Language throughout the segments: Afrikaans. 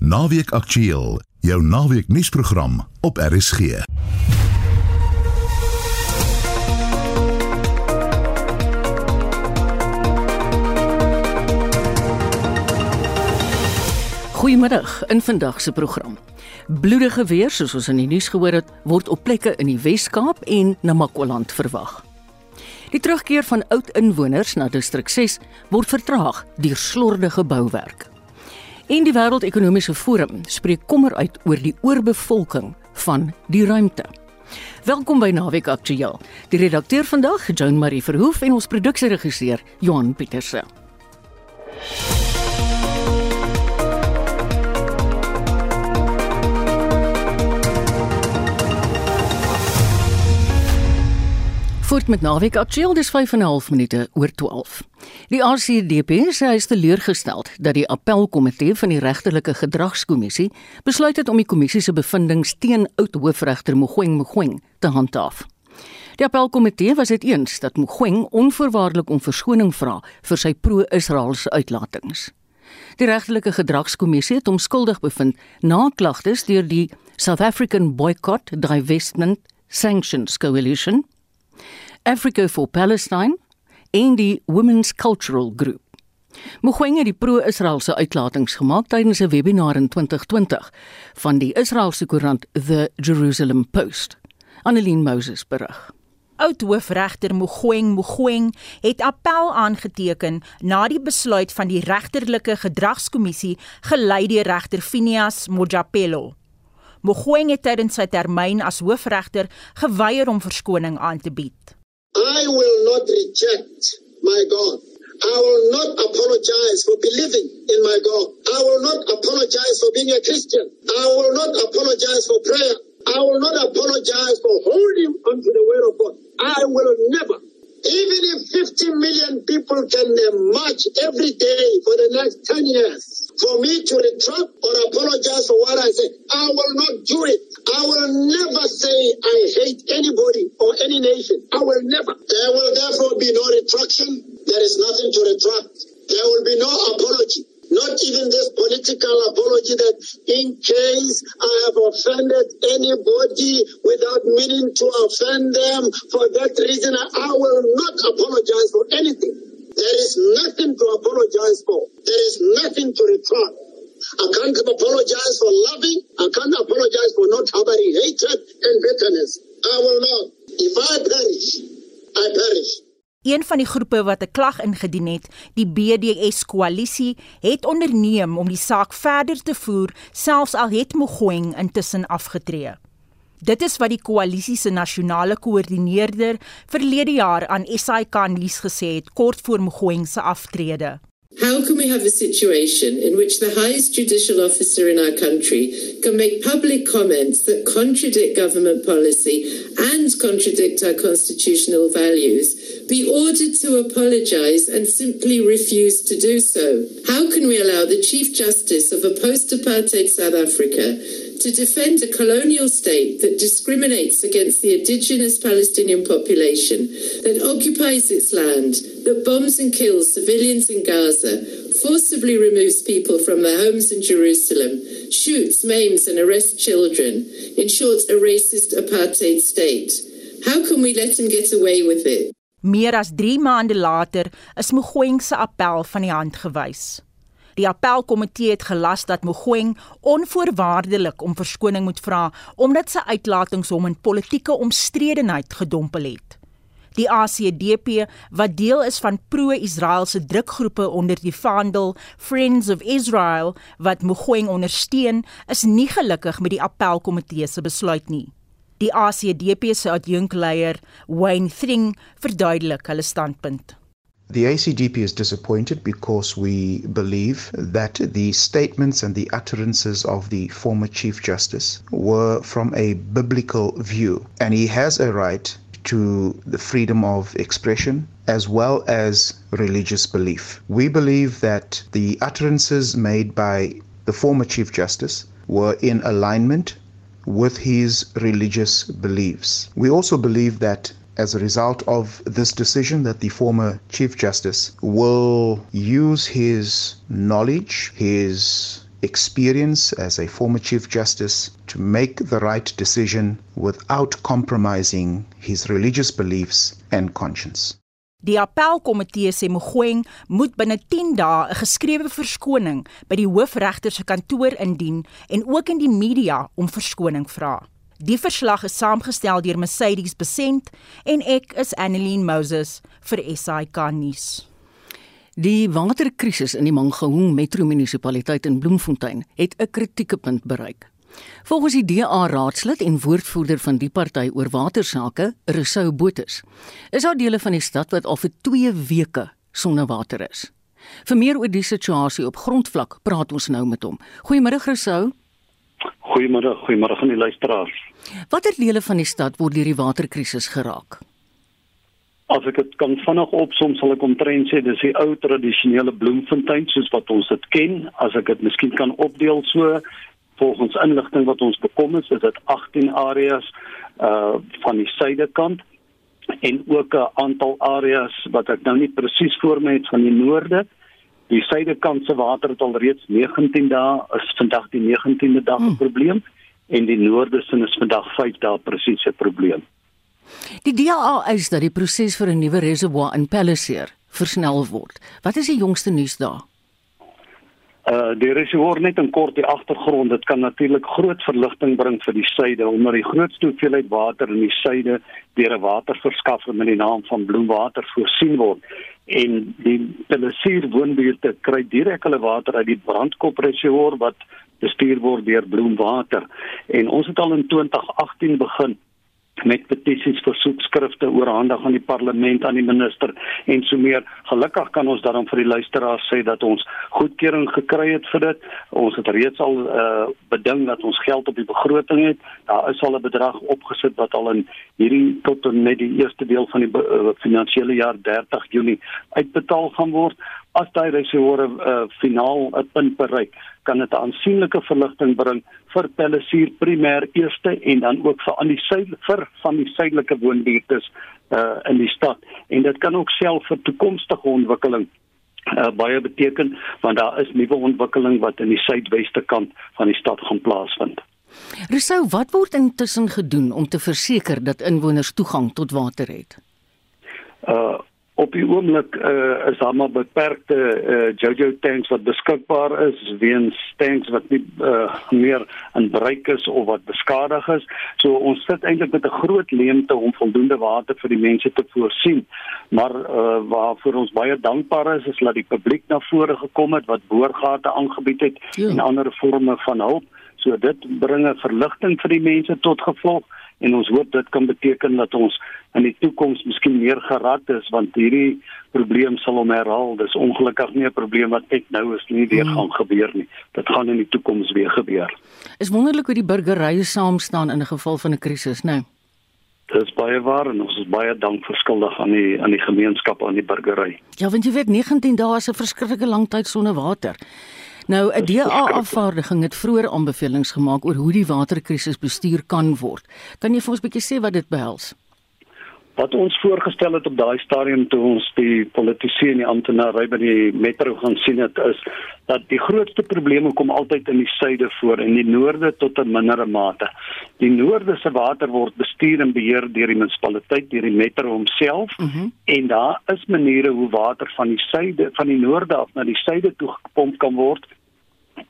Naweek Aktueel, jou naweek nuusprogram op RSG. Goeiemiddag in vandag se program. Bloedige weer soos ons in die nuus gehoor het, word op plekke in die Wes-Kaap en Namakwaland verwag. Die terugkeer van oud inwoners na distrik 6 word vertraag deur slordige bouwerk. En die Wêreldekonomiese Forum spreek kommer uit oor die oorbevolking van die ruimte. Welkom by Naweek Aktueel. Die redakteur vandag, Joan Marie Verhoef en ons produksieregisseur, Johan Pieterse. Voort met naweek aktueel dis 5 en 'n half minute oor 12. Die RCDP sê hy is teleurgestel dat die appelkomitee van die regterlike gedragskommissie besluit het om die kommissie se bevindinge teen oud hoofregter Mogoeng Mogoeng te handhaaf. Die appelkomitee was dit eens dat Mogoeng onvoorwaardelik om verskoning vra vir sy pro-Israeliese uitlatings. Die regterlike gedragskommissie het hom skuldig bevind na klagtes deur die South African Boycott, Divestment, Sanctions Coalition Africa for Palestine en die Women's Cultural Group. Mogoeng het die pro-Israeliese uitlatings gemaak tydens 'n webinar in 2020 van die Israeliese koerant The Jerusalem Post. Annelien Moses berig. Oud-hoofregter Mogoeng Mogoeng het appel aangeteken na die besluit van die regterlike gedragskommissie gelei deur regter Phineas Mojapelo. Mogoeng het tydens sy termyn as hoofregter geweier om verskoning aan te bied. I will not reject my God. I will not apologize for believing in my God. I will not apologize for being a Christian. I will not apologize for prayer. I will not apologize for holding onto the word of God. I will never even if 50 million people can uh, march every day for the next 10 years, for me to retract or apologize for what I say, I will not do it. I will never say I hate anybody or any nation. I will never. There will therefore be no retraction. There is nothing to retract. There will be no apology. Not even this political apology that in case I have offended anybody without meaning to offend them, for that reason I will not apologize for anything. There is nothing to apologize for. There is nothing to retract. I can't apologize for loving. I can't apologize for not harboring hatred and bitterness. I will not. If I perish, I perish. Een van die groepe wat 'n klag ingedien het, die BDS koalisie, het onderneem om die saak verder te voer, selfs al het Mogoeng intussen afgetree. Dit is wat die koalisie se nasionale koördineerder verlede jaar aan SAK nuus gesê het kort voor Mogoeng se aftrede. How can we have a situation in which the highest judicial officer in our country can make public comments that contradict government policy and contradict our constitutional values, be ordered to apologise and simply refuse to do so? How can we allow the Chief Justice of a post apartheid South Africa to defend a colonial state that discriminates against the indigenous Palestinian population, that occupies its land, that bombs and kills civilians in Gaza, forcibly removes people from their homes in Jerusalem, shoots, maims, and arrests children, in short, a racist apartheid state. How can we let him get away with it? Meer as 3 maande later is Mogoeng se appel van die hand gewys. Die appelkomitee het gelas dat Mogoeng onvoorwaardelik om verskoning moet vra omdat sy uitlatings hom in politieke omstredenheid gedompel het. Die ACDP, wat deel is van pro-Israeliese drukgroepe onder die vaandel Friends of Israel wat Mogoeng ondersteun, is nie gelukkig met die appelkomitee se besluit nie. Die ACDP se adjunkleier, Wayne Thring, verduidelik hulle standpunt. The ACDP is disappointed because we believe that the statements and the utterances of the former Chief Justice were from a biblical view, and he has a right to the freedom of expression as well as religious belief. We believe that the utterances made by the former Chief Justice were in alignment with his religious beliefs. We also believe that as a result of this decision that the former Chief Justice will use his knowledge, his experience as a former Chief Justice to make the right decision without compromising his religious beliefs and conscience. Die appelkomitee sê Mogoeng moet binne 10 dae 'n geskrewe verskoning by die hoofregter se kantoor indien en ook in die media om verskoning vra. Die verslag is saamgestel deur Mercedes Besent en ek is Annelien Moses vir SAK nuus. Die waterkrisis in die Mangaung Metro munisipaliteit in Bloemfontein het 'n kritieke punt bereik. Volgens die DA raadslid en woordvoerder van die party oor watersake, Rousseau Botus, is daar dele van die stad wat al vir 2 weke sonder water is. Vir meer oor die situasie op grondvlak, praat ons nou met hom. Goeiemôre Rousseau. Goeiemôre, goeiemôre aan die luisteraars. Watter dele van die stad word deur die waterkrisis geraak? As ek dit kan vinnig opsom, sal ek omtrent sê dis die ou tradisionele Bloemfontein soos wat ons dit ken. As ek dit miskien kan opdeel so, volgens inligting wat ons bekom het, is dit 18 areas uh van die suidekant en ook 'n aantal areas wat ek nou nie presies voor my het van die noorde. Die suidekant se water het al reeds 19 dae, is vandag die 19de dag 'n hmm. probleem en die noorde se is vandag 5 dae presies 'n probleem. Die DA eis dat die proses vir 'n nuwe reservoir in Palliser versnel word. Wat is die jongste nuus daar? Uh die reservoir net in kort die agtergrond, dit kan natuurlik groot verligting bring vir die suide omdat die grootste hoeveelheid water in die suide deur 'n waterverskaffer met die naam van Bloemwater voorsien word. En die Palliser woonbuurte kry direk hulle water uit die Brandkop reservoir wat bestuur word deur Bloemwater. En ons het al in 2018 begin met petisies versoekskrifte oorhandig aan die parlement aan die minister en so meer. Gelukkig kan ons daarom vir die luisteraars sê dat ons goedkeuring gekry het vir dit. Ons het reeds al uh, beding dat ons geld op die begroting het. Daar is al 'n bedrag opgesit wat al in hierdie tot en met die eerste deel van die uh, finansiële jaar 30 Junie uitbetaal gaan word. As daai reservoir uh, finaal 'n punt bereik, kan dit 'n aansienlike verligting bring vir Palisier primêr eerste en dan ook vir aan die suid vir van die suidelike woonbuurte uh in die stad en dit kan ook self vir toekomstige ontwikkeling uh baie beteken want daar is nuwe ontwikkeling wat in die suidweste kant van die stad gaan plaasvind. Rousseau, wat word intussen gedoen om te verseker dat inwoners toegang tot water het? Uh op die oomblik uh, is daar maar beperkte uh, JoJo tanks wat beskikbaar is weens tanks wat nie uh, meer in bereik is of wat beskadig is. So ons sit eintlik met 'n groot leemte om voldoende water vir die mense te voorsien. Maar uh, waarvoor ons baie dankbaar is is dat die publiek na vore gekom het wat boorgate aangebied het ja. en ander forme van hulp. So dit bring 'n verligting vir die mense tot gevolg en ons hoop dit kan beteken dat ons in die toekoms miskien meer gerad is want hierdie probleem sal hom herhaal. Dis ongelukkig nie 'n probleem wat net nou is nie, weer hmm. gaan gebeur nie. Dit gaan in die toekoms weer gebeur. Is wonderlik hoe die burgerye saam staan in 'n geval van 'n krisis, né? Nou. Dit is baie waar en ons is baie dankverskuldig aan die aan die gemeenskap aan die burgery. Ja, want jy weet 19 dae is 'n verskriklike lang tyd sonder water. Nou 'n DA-afvaardiging het vroeër aanbevelings gemaak oor hoe die waterkrisis bestuur kan word. Kan jy vir ons 'n bietjie sê wat dit behels? Wat ons voorgestel het op daai stadium toe ons die politici en die amptenare by die metro gaan sien het is dat die grootste probleme kom altyd in die suide voor en die noorde tot 'n mindere mate. Die noorde se water word bestuur en beheer deur die munisipaliteit, deur die metro homself mm -hmm. en daar is maniere hoe water van die suide van die noorde af na die suide toe gepomp kan word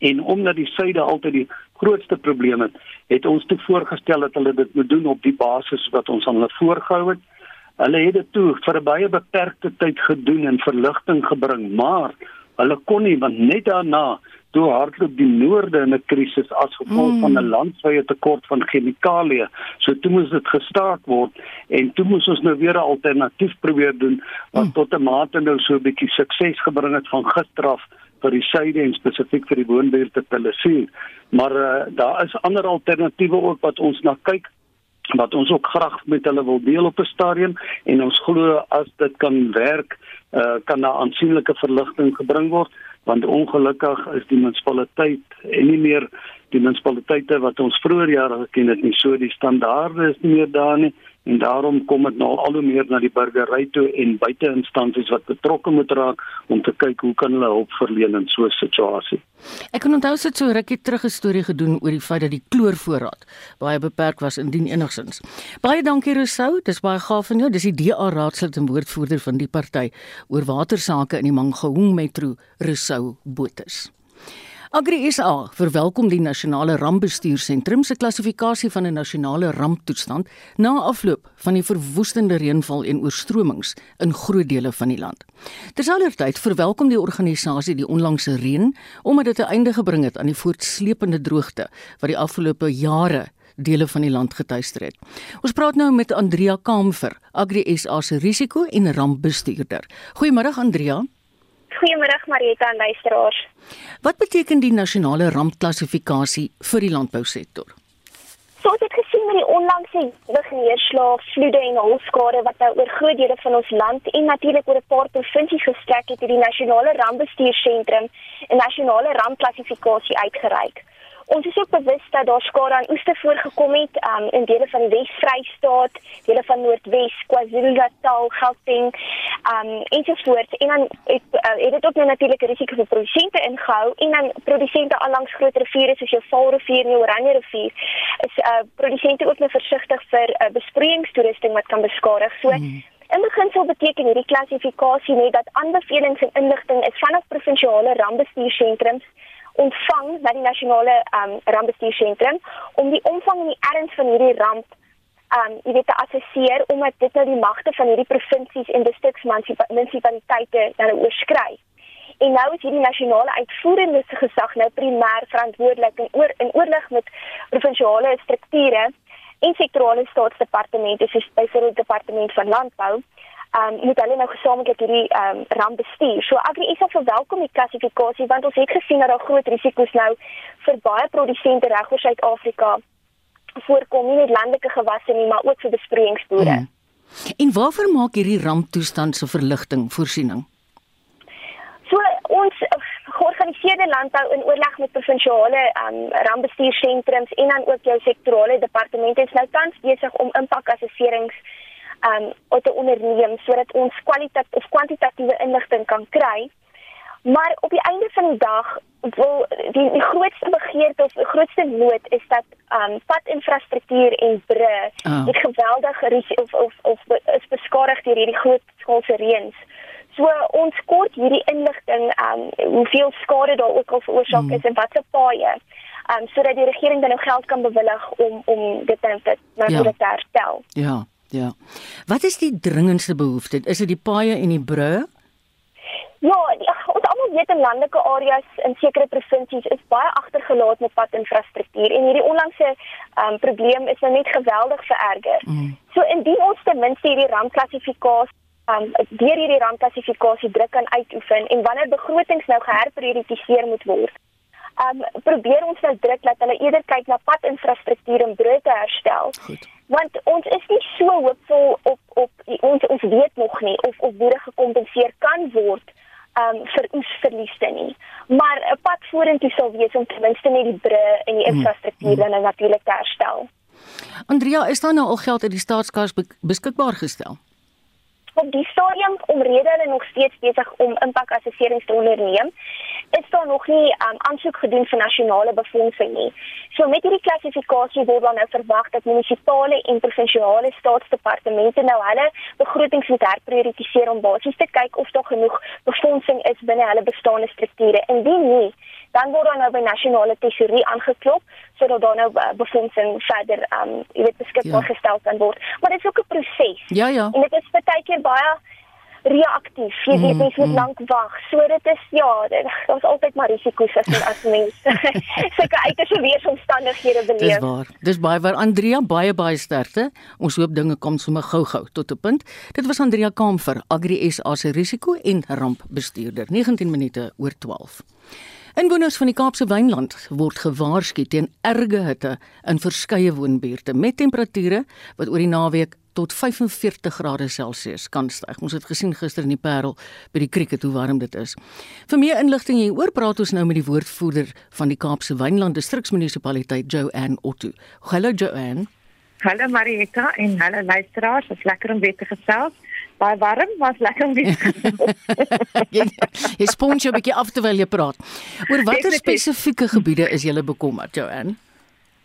en omdat die suide altyd die grootste probleem het, het ons toe voorgestel dat hulle dit moet doen op die basis wat ons aan hulle voorgehou het. Hulle het dit toe vir 'n baie beperkte tyd gedoen en verligting gebring, maar hulle kon nie want net daarna toe hardloop die noorde in 'n krisis as gevolg mm. van 'n landwyse tekort van chemikalieë. So toe moes dit gestaak word en toe moes ons nou weer 'n alternatief probeer doen wat mm. tot 'n mate nou so 'n bietjie sukses gebring het van gister af vir die suide en spesifiek vir die woonbuurte Palisier. Maar uh, daar is ander alternatiewe ook wat ons na kyk wat ons ook graag met hulle wil deel op 'n stadium. En ons glo as dit kan werk, uh, kan daar aansienlike verligting gebring word want ongelukkig is die munisipaliteit en nie meer die munisipaliteite wat ons vroeër jare geken het nie. So die standaarde is nie meer daar nie en daarom kom dit nou al hoe meer na die burgery toe en buiteinstansies wat betrokke moet raak om te kyk hoe kan hulle hulp verleen in so 'n situasie. Ek kan onthou sit so rukkie terug 'n storie gedoen oor die feit dat die kloorvoorraad baie beperk was indien enigsins. Baie dankie Rousseau, dis baie gaaf van jou. Dis die DA raadslid en woordvoerder van die party oor watersake in die Mangaung Metro, Rousseau Botus. Agri SA verwelkom die nasionale rampbestuursentrum se klassifikasie van 'n nasionale ramptoestand na afloop van die verwoestende reënval en oorstromings in groot dele van die land. Terselfdertyd verwelkom die organisasie die onlangse reën omdat dit 'n einde gebring het aan die voortsleepende droogte wat die afgelope jare dele van die land getuister het. Ons praat nou met Andrea Kamfer, Agri SA se risiko en rampbestuurder. Goeiemôre Andrea. Goeiemôre Marieta en luisteraars. Wat beteken die nasionale rampklassifikasie vir die landbousektor? So dit gesien met die onlangse neerslag, vloede en hulpskade wat nou oor groot dele van ons land en natuurlik oor 'n paar provinsies gestrek het, het die nasionale rampbestuursentrum 'n nasionale rampklassifikasie uitgereik. Ons is ook bewus dat daar skade aan oeste voorgekom het um, in dele van die Wes-Vrystaat, dele van Noordwes, KwaZulu-Natal, Gauteng, um ensovoorts. En dan het, uh, het dit ook nou natuurlik risiko vir produsente ingehou en dan produsente allangs groot riviere soos jou Vaalrivier en die Oranje rivier is uh produsente ook nou versigtig vir uh, besproeiingstoerusting wat kan beskadig. So hmm. In beginsel beteken hierdie klassifikasie net dat aanbevelings en inligting is vanaf provinsiale rampbestuursentrums ontvang na die nasionale um, rampbestuursentrum om die omvang en die erns van hierdie ramp um jy weet te assesseer omdat dit nou die magte van hierdie provinsies en distriksmunisipaliteite nou oorskry. En nou is hierdie nasionale uitvoerende gesag nou primêr verantwoordelik in oor in oorleg met provinsiale strukture en sektorale staatsdepartemente soos byvoorbeeld departement van landbou um moet hulle nou gesamentlik hierdie um ramp bestuur. So Agri SA verwelkom die klassifikasie want ons het gesien dat daar groot risiko's nou vir baie produsente reg oor Suid-Afrika voorkom nie net landelike gewasse nie, maar ook vir besproeiingsboere. Hmm. En waarvoor maak hierdie ramptoestand se verligting voorsiening? So ons georganiseerde landbou in oorleg met provinsiale um rampbestuursentrums en dan ook jou sektorale departemente is nou tans besig om impakassesserings um om te onderneem sodat ons kwaliteit of kwantitatiewe inligting kan kry. Maar op die einde van die dag wil die, die grootste begeerte of die grootste nood is dat um padinfrastruktuur en bru oh. het geweldig of of of is beskadig deur hierdie groot skaalse reëns. So ons kort hierdie inligting um hoeveel skade daar ook al veroorsaak mm. is en watse paaie um sodat die regering dan nou geld kan bewillig om om dit dan nou ja. te herstel. Ja. Ja. Wat is die dringendste behoefte? Is dit die paaie en die brûe? Ja, ons almal weet in landelike areas in sekere provinsies is baie agtergelaat met padinfrastruktuur en hierdie onlangse um, probleem is nou net geweldig vererger. Mm. So indien ons ten minste hierdie rampklassifikasie um, deur hierdie rampklassifikasie druk kan uitoefen en wanneer begrotings nou geherprioritiseer moet word, um, probeer ons nou druk dat hulle eerder kyk na padinfrastruktuur en brûe te herstel. Goed want ons is nie so hoopvol op op ons ons weet nog nie of of boere gekompenseer kan word um vir oesverliese nie maar 'n pad vorentoe sal wees om ten minste net die bru en die hmm. infrastruktuur dan hmm. natuurlik te herstel. Andrea, is daar nou al geld uit die staatskas beskikbaar gestel? Op die stadium omrede hulle nog steeds besig om impakassesserings te onderneem, is daar nog nie um, aansoek gedoen vir nasionale befondsing nie. So met hierdie klassifikasie word dan nou verwag dat munisipale en provinsiale staatsdepartemente nou hulle begrotings moet herprioritiseer om basies te kyk of daar genoeg befondsing is binne hulle bestaande strukture. Indien nie, dan word dan nou by nasionale tesourie aangeklop sodat daar nou uh, befondsing verder um jy weet beskikbaar ja. gestel kan word. Maar dit is ook 'n proses. Ja ja. En dit is baie keer baie reaktief. Jy weet mm, mens moet mm. lank wag. So dit is ja, daar's altyd maar risiko's as jy as mens sulke uiterste weeromstandighede beleef. Dis waar. Dis baie waar Andrea baie baie sterkte. Ons hoop dinge kom sommer gou-gou tot 'n punt. Dit was Andrea Kamfer, Agri SA se risiko en rampbestuurder. 19 minute oor 12. Inwoners van die Kaapse Wynland word gewaarsku teen erge hitte in verskeie woonbuurte met temperature wat oor die naweek tot 45 grade Celsius kan styg. Ons het gesien gister in die Parel by die krieket hoe warm dit is. Vir meer inligting hieroor praat ons nou met die woordvoerder van die Kaapse Wynland distriksmunisipaliteit Joanne Otto. Hallo Joanne. Hallo Marieta en hallo luisteraars, dit is lekker om weer te gesels. Baie warm, maar lekker om weer. jy spons jou 'n bietjie af terwyl jy praat. Oor watter spesifieke gebiede is jy bekommerd, Joanne?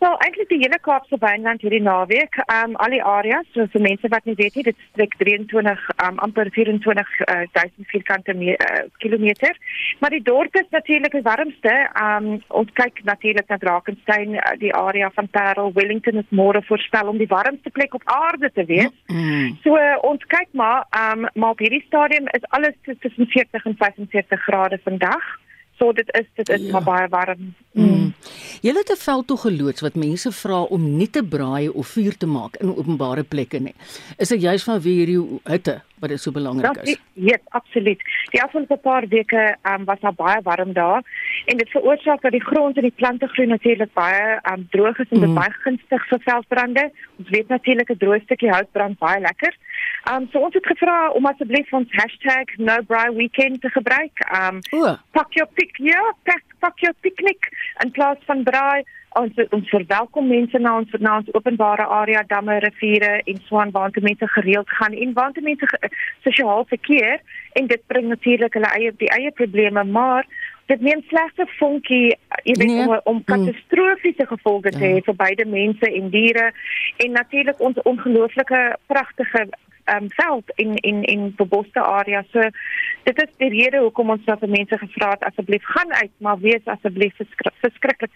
So eintlik die hele Kaapse Wynland hierdie naweek, ehm um, al die areas, so vir mense wat nie weet nie, dit strek 23 um, amper 24000 uh, vierkante uh, kilometer. Maar die dorp is natuurlik die warmste. Ehm um, ons kyk natuurlik na Drakensberg, uh, die area van Parel, Wellington is môre voorspel om die warmste plek op aarde te wees. Mm. So uh, ons kyk maar, ehm um, maar op hierdie stadium is alles tussen 40 en 45 grade vandag. So dit is dit is ja. maar baie warm. Mm. Mm. Jy het 'n veld toe geloods wat mense vra om nie te braai of vuur te maak in openbare plekke nie. Is dit juist van wie hierdie hitte wat dit so belangrik is? Ja, absoluut. Die afgelope paar weke um, was daar baie warm daar en dit veroorsaak dat die grond en die plante groei natuurlik baie um, droog is en dit mm. baie gunstig vir veldbrande. Ons weet natuurlik 'n droë stukkie hout brand baie lekker. Um so ons het gevra om asseblief ons #nobraaiweekend te gebruik. Um pak jou pik, ja, pak, pak jou piknik in plaas van braai. Ons ons verwelkom mense na ons na ons openbare area, damme, riviere en swaan waar mense gereeld gaan en waar mense sosiaal verkeer en dit bring natuurlik hulle eie die eie probleme, maar dit neem slegte vonkie jy weet nee. om, om mm. katastrofiese gevolge te ja. hê vir beide mense en diere en natuurlik ons ongelooflike pragtige um, veld in in in beboste areas. So dit is die rede hoekom ons dat mense gevra het asseblief gaan uit, maar wees asseblief verskriklik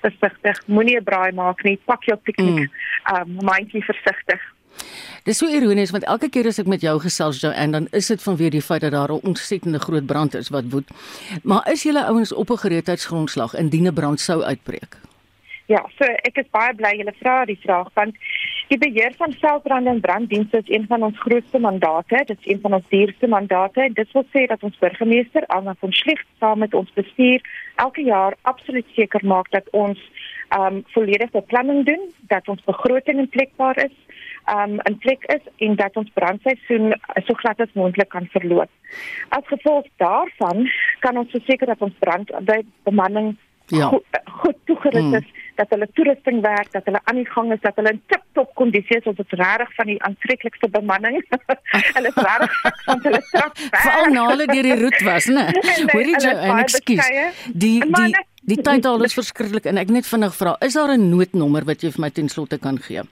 versigtig. Moenie 'n braai maak nie. Pak jou piknik. Mm. Um mindjie versigtig. Dis so ironies want elke keer as ek met jou gesels jou en dan is dit vanweer die feit dat daar 'n ontsettende groot brand is wat woed. Maar is julle ouens op 'n gereedheidsgrondslag indien 'n brand sou uitbreek? Ja, so ek is baie bly julle vra die vraag want Die beheer van veldbrande en branddienste is een van ons grootste mandate. Dit is een van ons duurste mandate. Dit wil sê dat ons burgemeester Anna van Schlicht saam met ons bestuur elke jaar absoluut seker maak dat ons ehm um, volledige beplanning doen, dat ons begroting in plekbaar is, ehm um, in plek is en dat ons brandseisoen so glad as moontlik kan verloop. As gevolg daarvan kan ons verseker dat ons brandbemanning ja. goed, goed toegerus mm. is dat hulle toerusting werk, dat hulle aan die gang is, dat hulle in tip-top kondisie is, ons het regtig van die aantreklikste bemanning. hulle is regtig van hulle straf. Veral na hulle deur die roet was, né? Hoorie jy, en ekskuus. Die die die tyd is verskriklik en ek net vinnig vra, is daar 'n noodnommer wat jy vir my ten slotte kan gee?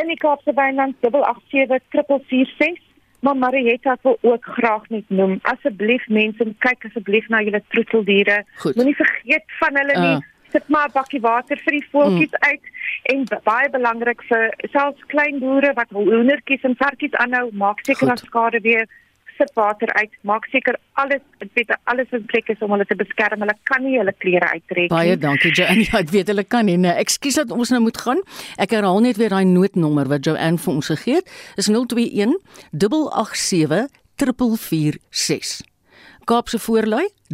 In die Kaapse Wynland 887 446 Maar Marietta wil ook graag net noem. Asseblief mense, kyk asseblief na julle troeteldiere. Moenie vergeet van hulle nie. Uh. Sit maar 'n bakkie water vir die voeltjies mm. uit en baie belangrik vir selfs klein boere wat hoendertjies en varkies aanhou, maak seker dat skade weer sit water uit, maak seker alles weet alles in plek is om hulle te beskerm. Hulle kan nie hulle klere uittrek nie. Baie dankie Joanne. Ja, ek weet hulle kan nie. Nee, ekskuus dat ons nou moet gaan. Ek herhaal net weer daai noodnommer wat Joanne vir ons gegee het. Is 021 887 4446. Kaapse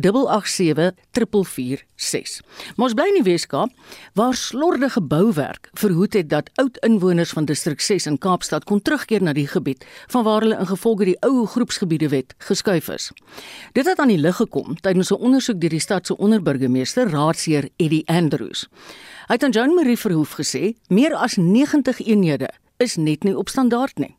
voorlui 887446. Ons bly in die Weskaap waar slordige bouwerk verhoed het dat oud inwoners van distrik 6 in Kaapstad kon terugkeer na die gebied vanwaar hulle ingevolge die ou groepsgebiede wet geskuif is. Dit het aan die lig gekom tydens 'n ondersoek deur die stad se onderburgemeester Raadsheer Eddie Andrews. Hy het aan Joan Marie Verhoef gesê meer as 90 eenhede is net nie op standaard nie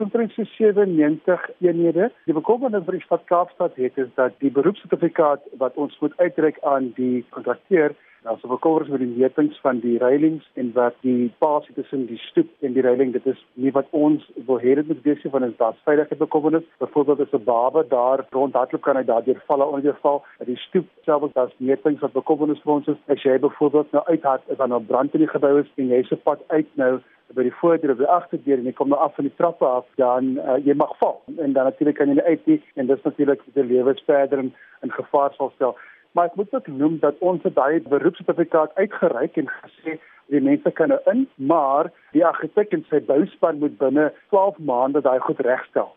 omtrent so 97 eenhede. Die bekommernis vir die stad Kaapstad het is dat die beroepsertifikaat wat ons moet uitreik aan die kontrakteur Nou so bekommers met die metings van die reilings en wat die pasie tussen die stoep en die reiling dit is nie wat ons wil hê dit moet wees van ons daar veiligheid bekommernis. Byvoorbeeld as 'n baba daar rondhardloop kan hy daardeur val onder die val. Dat die stoep selfs as metings wat bekommernis vir ons is. As jy byvoorbeeld nou uithard is dan 'n brand in die gebou is en jy se pad uit nou by die voordeur of die agterdeur en jy kom nou af van die trappe af dan uh, jy mag val. En dan natuurlik kan jy uit nie en dis natuurlik die lewe verder in, in gevaar sal stel maar ek moet ook noem dat ons daai beroepsertifikaat uitgereik en gesê die mense kan nou in, maar die argitek en sy bouspan moet binne 12 maande daai goed regstel.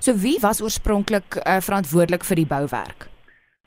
So wie was oorspronklik uh, verantwoordelik vir die bouwerk?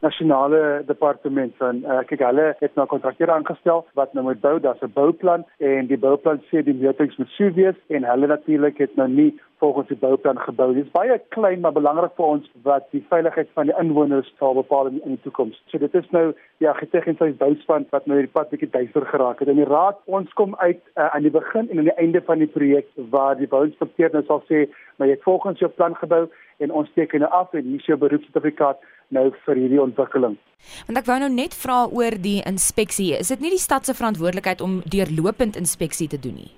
Nasionale departement van uh, kyk hulle het nou kontrakteur aangestel wat nou moet bou, daar's 'n bouplan en die bouplan sê die metings moet sou wees en hulle natuurlik het nou nie volgens die bouplan gebou. Dit is baie klein maar belangrik vir ons wat die veiligheid van die inwoners sal bepaal in, in die toekoms. So dit is nou die argitek en sy bouspan wat nou hierdie pad bietjie duister geraak het. En die raad ons kom uit uh, aan die begin en aan die einde van die projek waar die bouinspekteur nou sal sê, maar jy het volgens jou plan gebou en ons teken nou af en hier is jou beroepsertifikaat nou vir hierdie ontwikkeling. Want ek wou nou net vra oor die inspeksie. Is dit nie die stad se verantwoordelikheid om deurlopend inspeksie te doen nie?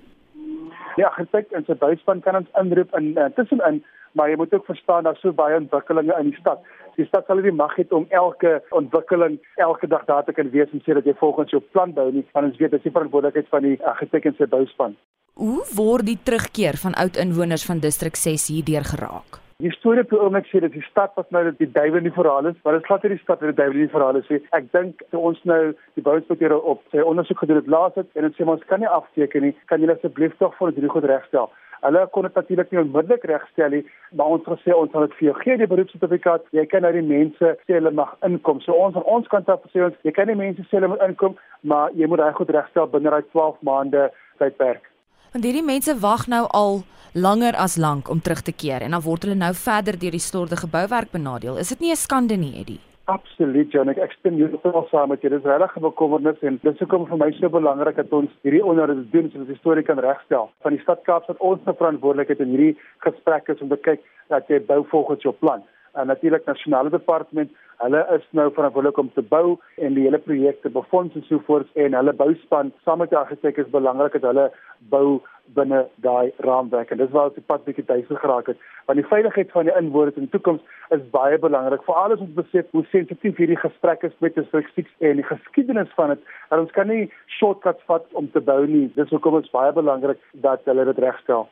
Ja, argitek en sy bouwspan kan ons inroep in uh, tussenin, maar jy moet ook verstaan daar's so baie ontwikkelinge in die stad. Die stad sal nie mag hê om elke ontwikkeling elke dag daar te kan wees en sê dat jy volgens jou plan bou nie, want ons weet dit is die verantwoordelikheid van die argitek en sy bouwspan. Hoe word die terugkeer van oud inwoners van distrik 6 hierdeur geraak? Die storie op die oomblik sê dat die stad wat nou dat die duiwel in die verhaal is, maar dit glad nie die stad wat die duiwel in die verhaal is nie. Ek dink toe ons nou die bouinspekteur op sy ondersoek gedoen het laas het en dit sê ons kan nie afteken nie, kan julle asseblief tog vir ons hierdie goed regstel. Hulle kon dit natuurlik nie onmiddellik regstel nie, maar ons gesê ons sal dit vir jou gee die beroepsertifikaat. Jy kan nou die mense sê hulle mag inkom. So ons aan ons kant af sê ons, jy kan nie mense sê hulle moet inkom, maar jy moet reg goed regstel binne daai 12 maande tydperk. Want hierdie mense wag nou al langer as lank om terug te keer en dan word hulle nou verder deur die storde bouwerk benadeel. Is dit nie 'n skande nie, Eddie? Absoluut, Jan. Ek stem heeltemal saam met jou. Dis regtig 'n bekommernis en dis hoekom vir my so belangrik dat ons hierdie onderhoud doen sodat die storie kan regstel. Van die stad Kaapstad ons verantwoordelikheid in hierdie gesprek is om te kyk dat jy bou volgens jou plan. En natuurlik nasionale departement, hulle is nou verantwoordelik om te bou en die hele projekte befonds en so voort. En hulle bouspan saam met die argitek is belangrik dat hulle bou binne daai raamwerk. En dis waar ons die pad bietjie duisel geraak het. Want die veiligheid van die inwoners in die toekoms is baie belangrik veral as ons besef hoe sensitief hierdie gesprek is met die spesifiek en die geskiedenis van dit. Dat ons kan nie shortcuts vat om te bou nie. Dis hoekom dit baie belangrik dat hulle dit regstel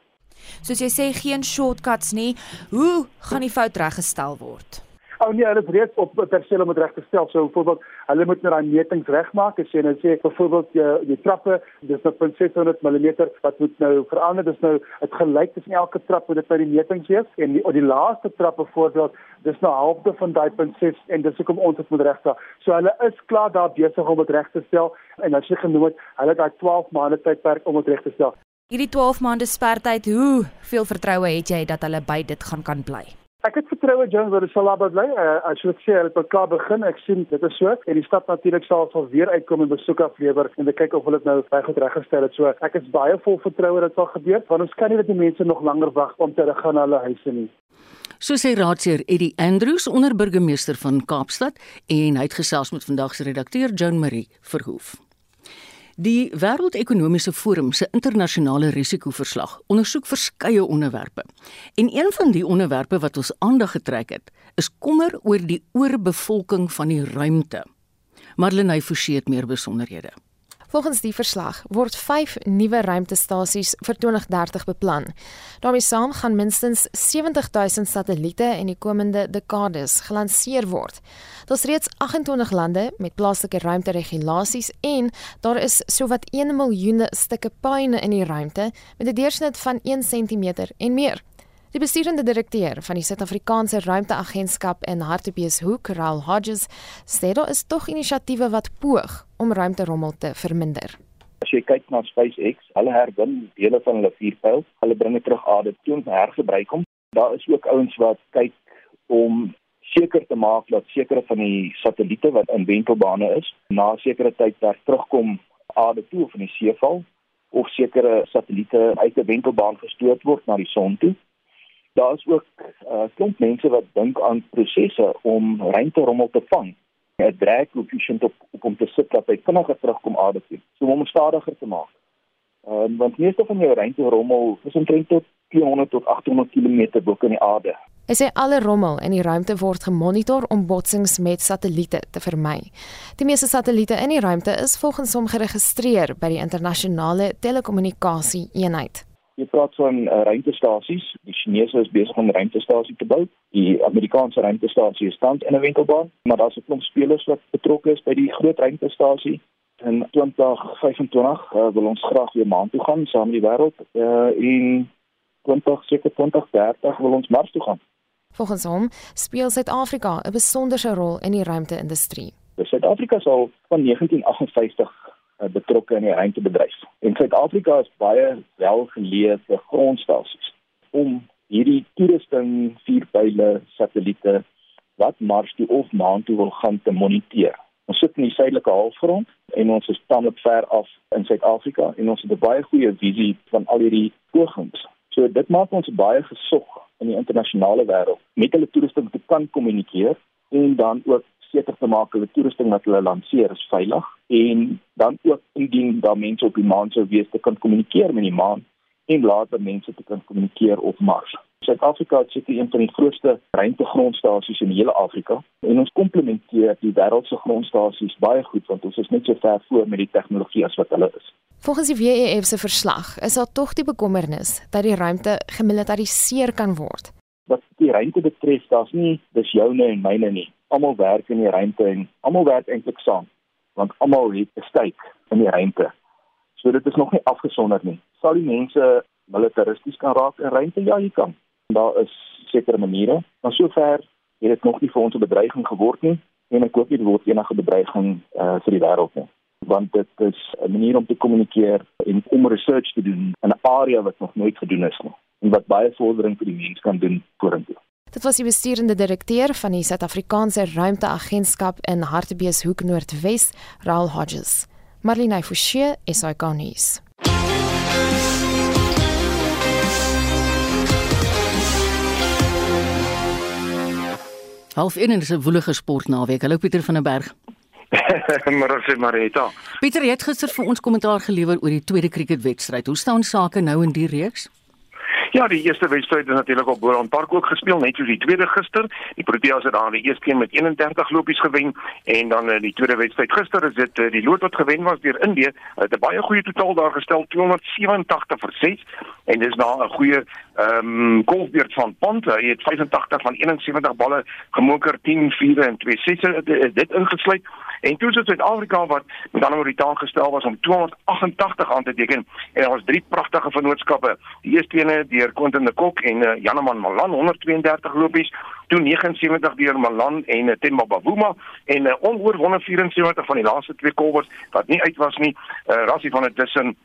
soos jy sê geen shortcuts nie hoe gaan die fout reggestel word Oh nee, hulle het reeds op perseel om dit reg te stel. So byvoorbeeld, hulle moet nou daai metings regmaak. As jy nou sê byvoorbeeld jy die trappe, dis op 600 mm wat moet nou verander. Dis nou dit gelyk tussen elke trap moet dit by die metings wees en die, die laaste trap byvoorbeeld, dis nou halfte van daai punt 6 en dis hoekom ons dit moet regstel. So hulle is klaar daar besig om dit reg te stel en as jy genoem het, hulle het daai 12 maande tydperk om dit reg te stel. Hierdie 12 maande spertyd, hoe veel vertroue het jy dat hulle by dit gaan kan bly? Ek het vertroue John dat dit sal daar bly. Uh, as jy sê hulle het klaar begin, ek sien dit is so en die stad natuurlik sal sal weer uitkom en besoek aflewer en kyk of hulle dit nou baie goed reggestel het. So ek is baie vol vertroue dat dit sal gebeur want ons kan nie dat die mense nog langer wag om te gaan na hulle huise nie. So sê raadsheer Eddie Andrews onder burgemeester van Kaapstad en hy het gesels met vandag se redakteur Joan Marie Verhoef. Die Wêreldekonomiese Forum se internasionale risikoverslag ondersoek verskeie onderwerpe. En een van die onderwerpe wat ons aandag getrek het, is kommer oor die oorbevolking van die ruimte. Marlenae Forsie het meer besonderhede. Volgens die verslag word 5 nuwe ruimtestasies vir 2030 beplan. daarmee saam gaan minstens 70000 satelliete in die komende dekades gelanseer word. Daar's reeds 28 lande met plaaslike ruimteregulasies en daar is sowat 1 miljoen stukke puine in die ruimte met 'n deursnit van 1 cm en meer. Die besturende direkteur van die Suid-Afrikaanse Ruimteagentskap in Hartbeespoort, Raul Hodges, sê daar is tog inisiatiewe wat poog om ruimterommel te verminder. As jy kyk na SpaceX, hulle herwin dele van hulle vuurpyl, hulle bring dit terug aarde toe en hergebruik hom. Daar is ook ouens wat kyk om seker te maak dat sekere van die satelliete wat in wentelbane is, na 'n sekere tyd daar terugkom aarde toe of in die see val of sekere satelliete uit 'n wentelbaan gestoot word na die son toe daar's ook uh, klomp mense wat dink aan prosesse om ruimterommel te vang. 'n drag coefficient op, op om te sit dat hy vinniger terugkom aarde toe, so om hom stadiger te maak. Ehm uh, want meeste van jou ruimterommel is omtrent tot 400 tot 800 km bo in die aarde. Hy sê alle rommel in die ruimte word gemonitor om botsings met satelliete te vermy. Die meeste satelliete in die ruimte is volgens hom geregistreer by die internasionale telekommunikasie eenheid. Jy praat van uh, ruimtestasies. Die Chinese is besig om 'n ruimtestasie te bou. Die Amerikaanse ruimtestasie is tans in 'n wentelbaan, maar daar's 'n klomp spelers wat betrokke is by die groot ruimtestasie. In 2025 uh, wil ons graag weer maan toe gaan saam met die wêreld. Uh, in 20 seker 2030 wil ons Mars toe gaan. Volgens hom speel Suid-Afrika 'n besonderse rol in die ruimte-industrie. Suid-Afrika is al van 1958 uh, betrokke in die ruimtebedryf. En Suid-Afrika is baie welgeleë vir grondstasies om hierdie toerusting, vuurpyle, satelliete wat Mars toe of maan toe wil gaan te moniteer. Ons sit in die suidelike halfrond en ons is tamelik ver af in Suid-Afrika en ons het 'n baie goeie visie van al hierdie pogings. So dit maak ons baie gesog in die internasionale wêreld met hulle toerusting te kan kommunikeer en dan ook seker te maak die toerusting wat hulle lanseer is veilig en dan ook indien daar mense op die maan sou wees te kan kommunikeer met die maan en later mense te kan kommunikeer op Mars. Suid-Afrika het seker een van die grootste ruimtegrondstasies in die hele Afrika en ons komplementeer die wêreld se grondstasies baie goed want ons is net so ver voor met die tegnologie as wat hulle is. Volgens die WEF se verslag is daar tog die bekommernis dat die ruimte gemilitariseer kan word. Wat die ruimte betref, daar's nie dis joune en myne nie. Almal werk in die ruimte en almal werk eintlik saam want almal het 'n steek in die ruimte. So dit is nog nie afgesonder nie. Sal die mense militaristies kan raak in ruimte? Ja, jy kan daar is sekere maniere, maar sover het dit nog nie vir ons 'n bedreiging geword nie en ek hoop nie dit word enige bedreiging uh, vir die wêreld nie want dit is 'n manier om te kommunikeer en om research te doen in 'n area wat nog nooit gedoen is nie en wat baie vordering vir die mens kan doen vorentoe. Dit was die besturende direkteur van die Suid-Afrikaanse Ruimteagentskap in Hartbeespoort Noordwes, Raul Hodges. Marlene Forsie, SAK nuus. Half 1 is 'n woelige sportnaweek. Hallo Pieter van der Berg. as jy Marita. Pieter, jy het gister vir ons kommentaar gelewer oor die tweede cricketwedstryd. Hoe staan sake nou in die reeks? Ja, die eerste wedstryd is natuurlik op Boland Park ook gespeel, net soos die tweede gister. Die Proteas het daar die eerste een met 31 lopies gewen en dan uh, die tweede wedstryd gister is dit uh, die lood wat gewen was deur Indië. Hulle het 'n baie goeie totaal daar gestel, 287 vir 6 en dis na 'n goeie ehm um, golfbeurt van Pont. Hy het 85 van 71 balle gemoker, 10 4 en 2 6 is dit ingesluit. En toe het Suid-Afrika wat met ander woorde taal gestel was om 288 aan te teken en daar was drie pragtige vennootskappe. Die eerste ene deur Quentin de Kok en uh, Janeman Malan 132 lopies, toe 79 deur Malan en uh, Themba Bavuma en uh, onoorwonde 74 van die laaste twee kolwers wat nie uit was nie. Uh, Rassie van der Dussen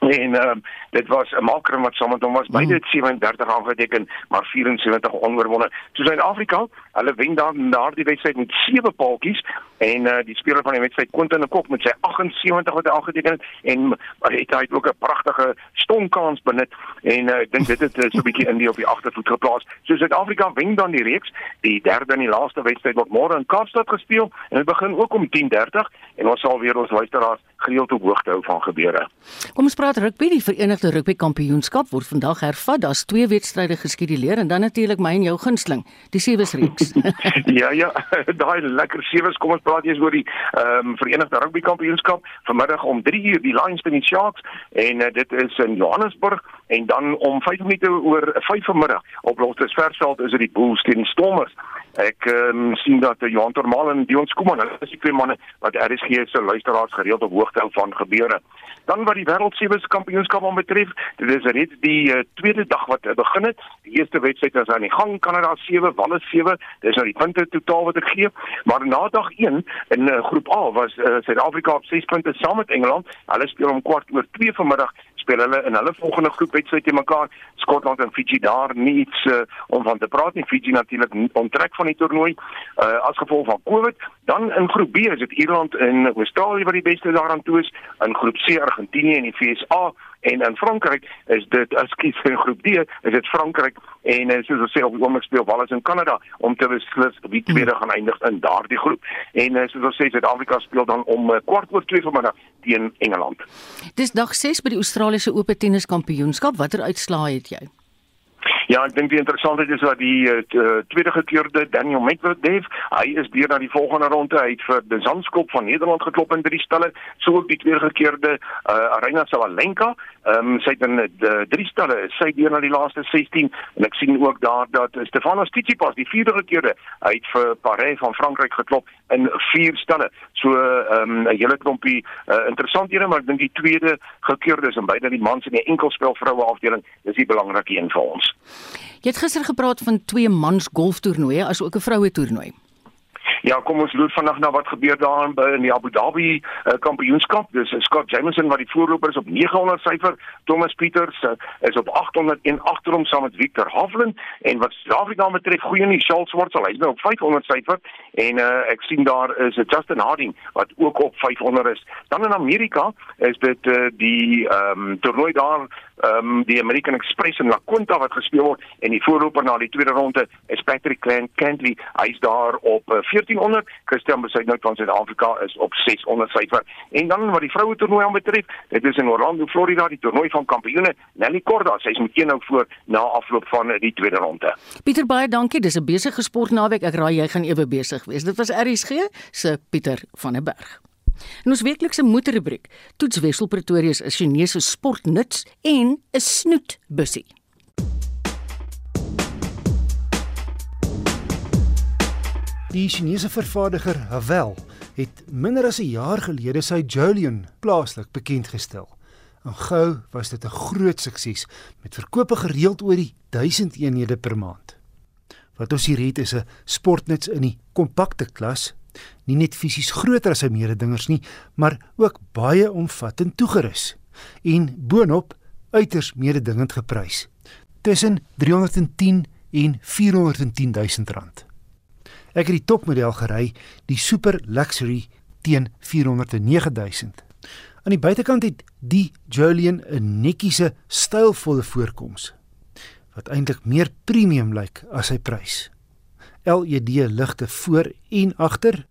en uh, dit was 'n maker wat saam met hom was beide 37 aangeteken maar 74 onverwonde. So Suid-Afrika, hulle wen dan daardie wedstryd met sewe paaltjies en uh, die speler van die wedstryd Quentin in die kop met sy 78 wat hy aangeteken het en hy het hy ook 'n pragtige stonkans benut en uh, ek dink dit het uh, so 'n bietjie in die op die agtervoet geplaas. So Suid-Afrika wen dan die reeks. Die derde en die laaste wedstryd word môre in Kaapstad gespeel en dit begin ook om 10:30 en ons sal weer ons luisteraars gereeld op hoogte hou van gebeure. Kom ons praat rugby. Die Verenigde Rugby Kampioenskap word vandag hervat. Daar's twee wedstryde geskeduleer en dan natuurlik my en jou gunsteling, die Sewes reeks. ja ja, daai lekker Sewes. Kom ons praat eers oor die ehm um, Verenigde Rugby Kampioenskap vanmiddag om 3:00 die Lions teen die Sharks en uh, dit is in Johannesburg en dan om 5 minute oor 5 vanmiddag op Lottersversveld is dit die Bulls teen die Stormers. Ek um, sien dat uh, Johan Termal en Dion Skuman, hulle is die twee manne wat RSG se luisteraars gereeld op hoogte hou van gebeure. Dan wat die wêreld sewe kampioenskap aanbetref, dit is reeds die uh, tweede dag wat uh, begin het. Die eerste wedstryd was aan die gang, Kanada 7, Wales 7. Dis nou die punte totaal wat ek gee. Maar na dag 1 in uh, groep A was Suid-Afrika uh, op 6 punte saam met Engeland. Hulle speel om kwart oor 2 vanmiddag speel hulle in hulle volgende groepwedstryd te mekaar. Skotland en Fiji daar nie iets uh, om van te praat nie. Fiji natuurlik onttrek van die toernooi uh, as gevolg van COVID. Dan in groep B is dit Ierland en Australië wat die beste daaraan toe is. In groep C Argentinië en die VSA en in Frankryk is dit as kies vir groep D is dit Frankryk en uh, soos ons sê op die oomblik speel Wales in Kanada om te beslis wie tweede gaan eindig in daardie groep. En uh, soos ons sê Suid-Afrika speel dan om uh, kwart oor 2 vanmiddag teen Engeland. Dis dag 6 by die Australiese Ope Tenniskampioenskap. Watter uitslae het jy? Ja, ek dink die interessantheid is dat die uh, tweede gekeurde Daniel Medvedev, hy is deur na die volgende ronde. Uit vir die Zandskop van Nederland geklop in drie stelle, so ook die tweede gekeurde uh, Arina Sabalenka, ehm um, sy het in uh, drie stelle, sy deur na die laaste 16 en ek sien ook daar dat Stefanos Tsitsipas die vierde gekeerde uit vir Paris van Frankryk geklop in vier stelle. So ehm um, 'n hele klompie uh, interessanthede, maar ek dink die tweede gekeurde is in beide die mans en die enkelspel vroue afdeling, dis die belangrike een vir ons. Jy het gister gepraat van twee mans golftoernooie as ook 'n vroue toernooi. Ja, kom ons loop vandag na wat gebeur daar in die Abu Dhabi uh, kampioenskap. Dis uh, Scott Jameson wat die voorloper is op 900 syfer, Thomas Pieters uh, is op 801 agter hom saam met Victor Hovland en wat Suid-Afrika betref, goeie nie Charles Schwartz, hy is nou op 500 syfer en uh, ek sien daar is Justin Harding wat ook op 500 is. Dan in Amerika is dit uh, die ehm um, toernooi daar ehm um, die American Express in La Quinta wat gespeel word en die voorloper na die tweede ronde is Patrick Cantley. Hy's daar op uh, 1400. Christian Besuidnout van Suid-Afrika is op 600 syfer. En dan wat die vroue toernooi aanbetref, dit is in Orlando, Florida, die toernooi van kampioene. Nelly Korda, sy's met een nou voor na afloop van uh, die tweede ronde. Pieter baie dankie. Dis 'n besige sportnaweek. Ek raai jy gaan ewe besig wees. Dit was RSG se Pieter van der Berg. In ons weeklikse moederrubriek toets Wessel Pretoria se Chinese sportnuts en 'n snoetbussie. Die Chinese vervaardiger Havel het minder as 'n jaar gelede sy Julian plaaslik bekend gestel. En gou was dit 'n groot sukses met verkope gereeld oor die 1000 eenhede per maand. Wat ons hier het is 'n sportnuts in die kompakte klas nie net fisies groter as sy mededingers nie, maar ook baie omvattend toegerus en boonop uiters mededingend geprys. Tussen 310 en 410 000 rand. Ek het die topmodel gery, die Super Luxury teen 409 000. Aan die buitekant het die Julian 'n netjiese, stylvolle voorkoms wat eintlik meer premium lyk as sy prys. LED ligte voor en agter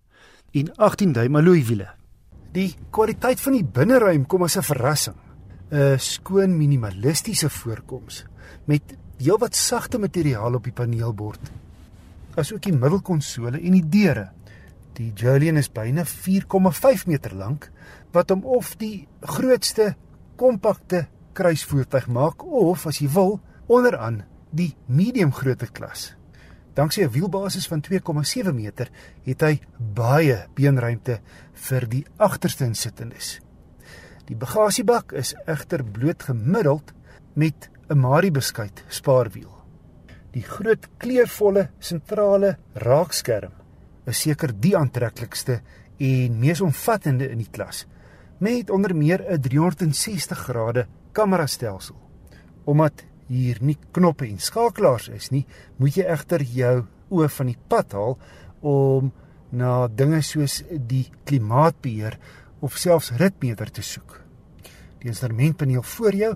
en 18 duim alloy wiele. Die kwaliteit van die binneruim kom as 'n verrassing. 'n Skoon minimalistiese voorkoms met heelwat sagte materiaal op die paneelbord. Asook die middelkonsole en die deure. Die Julian is byna 4,5 meter lank wat hom of die grootste kompakte kruisvoertuig maak of as jy wil onderaan die medium grootte klas. Danksy 'n wielbasis van 2,7 meter het hy baie beenruimte vir die agterste insittendes. Die bagasiebak is egter bloot gemiddeld met 'n Mari beskuit spaarwiel. Die groot kleurvolle sentrale raakskerm is seker die aantreklikste en mees omvattende in die klas met onder meer 'n 360 grade kamerastelsel. Omdat hier nie knoppe en skakelaars is nie, moet jy egter jou oë van die pad haal om na dinge soos die klimaatbeheer of selfs ritmeter te soek. Die instrumentpaneel voor jou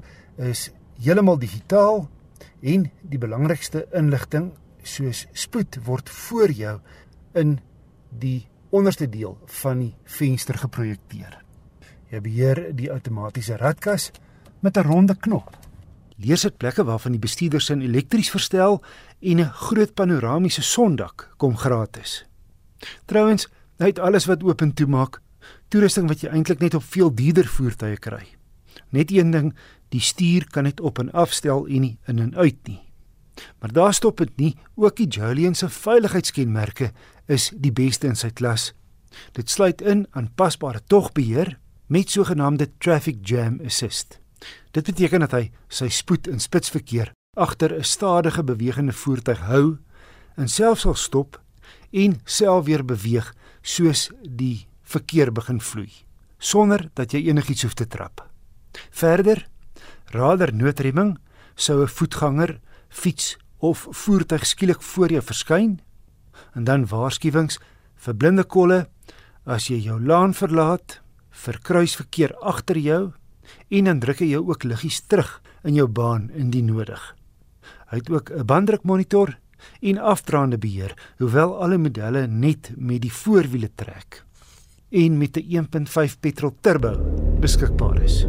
is heeltemal digitaal en die belangrikste inligting soos spoed word voor jou in die onderste deel van die venster geprojekteer. Jy beheer die outomatiese ratkas met 'n ronde knop leersitplekke waarvan die bestuurder sin elektries verstel en 'n groot panoramiese sondak kom gratis. Trouwens, hy het alles wat oop en toe maak, toerusting wat jy eintlik net op veel duurder voertuie kry. Net een ding, die stuur kan net op en afstel en nie in en uit nie. Maar daar stop dit nie, ook die Julian se veiligheidskenmerke is die beste in sy klas. Dit sluit in aanpasbare togbeheer met sogenaamde traffic jam assist. Dit beteken dat hy sy spoed in spitsverkeer agter 'n stadige bewegende voertuig hou en self sal stop en self weer beweeg soos die verkeer begin vloei sonder dat jy enigiets hoef te trap. Verder, radar noodremming sou 'n voetganger, fiets of voertuig skielik voor jou verskyn en dan waarskuwings vir blinde kolle as jy jou laan verlaat, vir kruisverkeer agter jou en dan druk hy jou ook liggies terug in jou baan indien nodig. Hy het ook 'n banddrukmonitor en afdraande beheer, hoewel alle modelle net met die voorwiele trek en met 'n 1.5 petrol turbo beskikbaar is.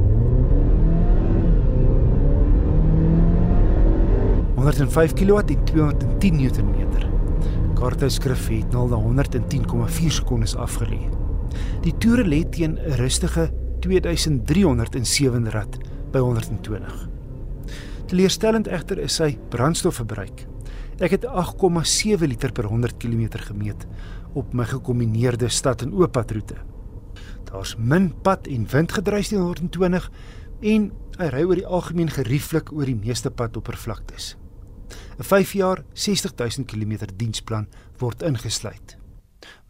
105 kW en 210 Nm. Kaartjesskrif het 0 na 110,4 sekondes afgelê. Die toere lê teen 'n rustige 2307 rad by 120. Teleurstellend egter is sy brandstofverbruik. Ek het 8,7 liter per 100 km gemeet op my gekombineerde stad en ooppadroete. Daar's min pad en windgedruis teen 120 en hy ry oor die algemeen gerieflik oor die meeste padoppervlaktes. 'n 5 jaar 60000 km diensplan word ingesluit.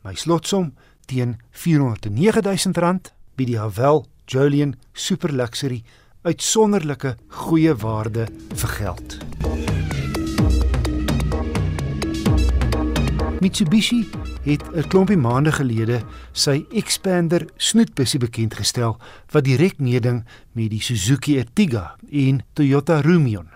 My slotsom teen R409000 bied die Havel Julian Super Luxury uitsonderlike goeie waarde vir geld. Mitsubishi het 'n klompie maande gelede sy Xpander snoetbusie bekend gestel wat direk meeding met die Suzuki Ertiga en Toyota Rumion.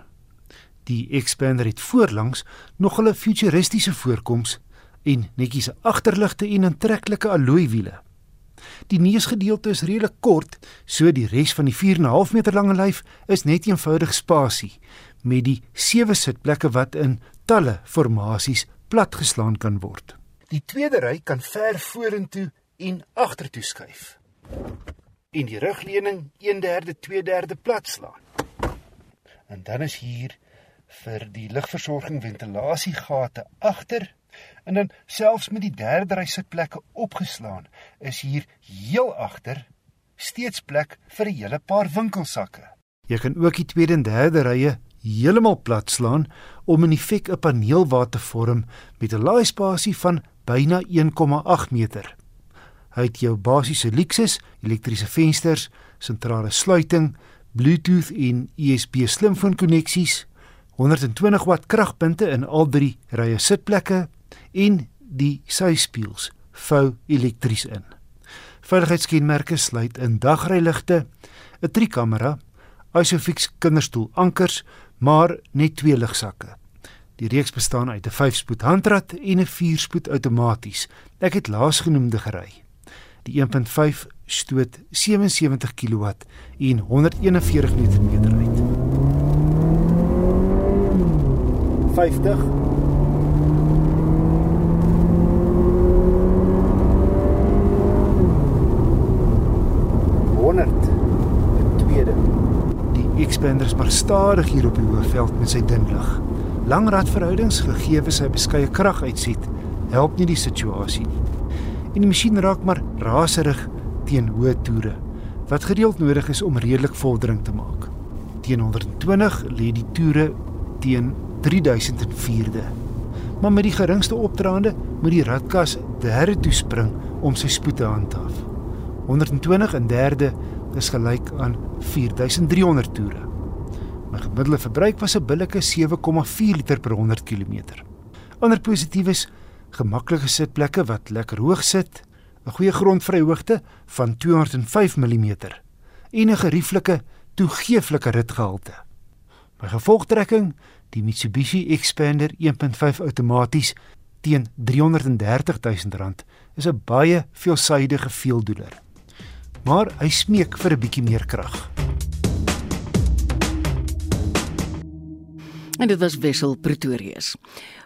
Die Xpander het voorlangs nog 'n futuristiese voorkoms en netjies agterligte en aantreklike alloywiele. Die neusgedeelte is redelik kort, so die res van die 4.5 meter lange lyf is net eenvoudig spasie met die sewe sitplekke wat in talle formasies platgeslaan kan word. Die tweede ry kan ver vorentoe en agtertoe skuif. En die rugleuning 1/3 2/3 platslaan. En dan is hier vir die lugversorging ventilasiegate agter en dan selfs met die derde ry sitplekke opgeslaan is hier heel agter steeds plek vir 'n hele paar winkelsakke. Jy kan ook die tweede en derde rye heeltemal platslaan om in effek 'n paneelwa te vorm met 'n laaispasie van byna 1,8 meter. Hy het jou basiese Lexus, elektriese vensters, sentrale sluiting, Bluetooth en USB slimfoon koneksies, 120 watt kragpunte in al drie rye sitplekke en die syspieels vou elektries in. Veiligheidskenmerke sluit in dagryligte, 'n trikamera, Isofix kinderstoel ankers, maar net twee ligsakke. Die reeks bestaan uit 'n 5-spoed handrat en 'n 4-spoed outomaties. Ek het laasgenoemde gery. Die 1.5 stoot 77 kW en 141 Nm uit. 50 Xpanders maar stadig hier op die hoofveld met sy dun lig. Lang radverhoudings gegee sy beskeie krag uitset, help nie die situasie nie. En die masjien raak maar raserig teen hoë toere wat gereeld nodig is om redelik vordering te maak. Teen 120 lê die toere teen 3004de. Maar met die geringste opdraande moet die radkas derde toe spring om sy spoed te handhaaf. 120 in derde is gelyk aan 4300 toere. My gemiddelde verbruik was 'n billike 7,4 liter per 100 km. Ander positiefes: gemaklike sitplekke wat lekker hoog sit, 'n goeie grondvryhoogte van 205 mm en 'n gerieflike, toegeeflike ritgehalte. My gevolgtrekking: die Mitsubishi Xpander 1.5 outomaties teen R330 000 is 'n baie veelsidige veeldoener maar hy smeek vir 'n bietjie meer krag. En dit was Wessel Pretorius.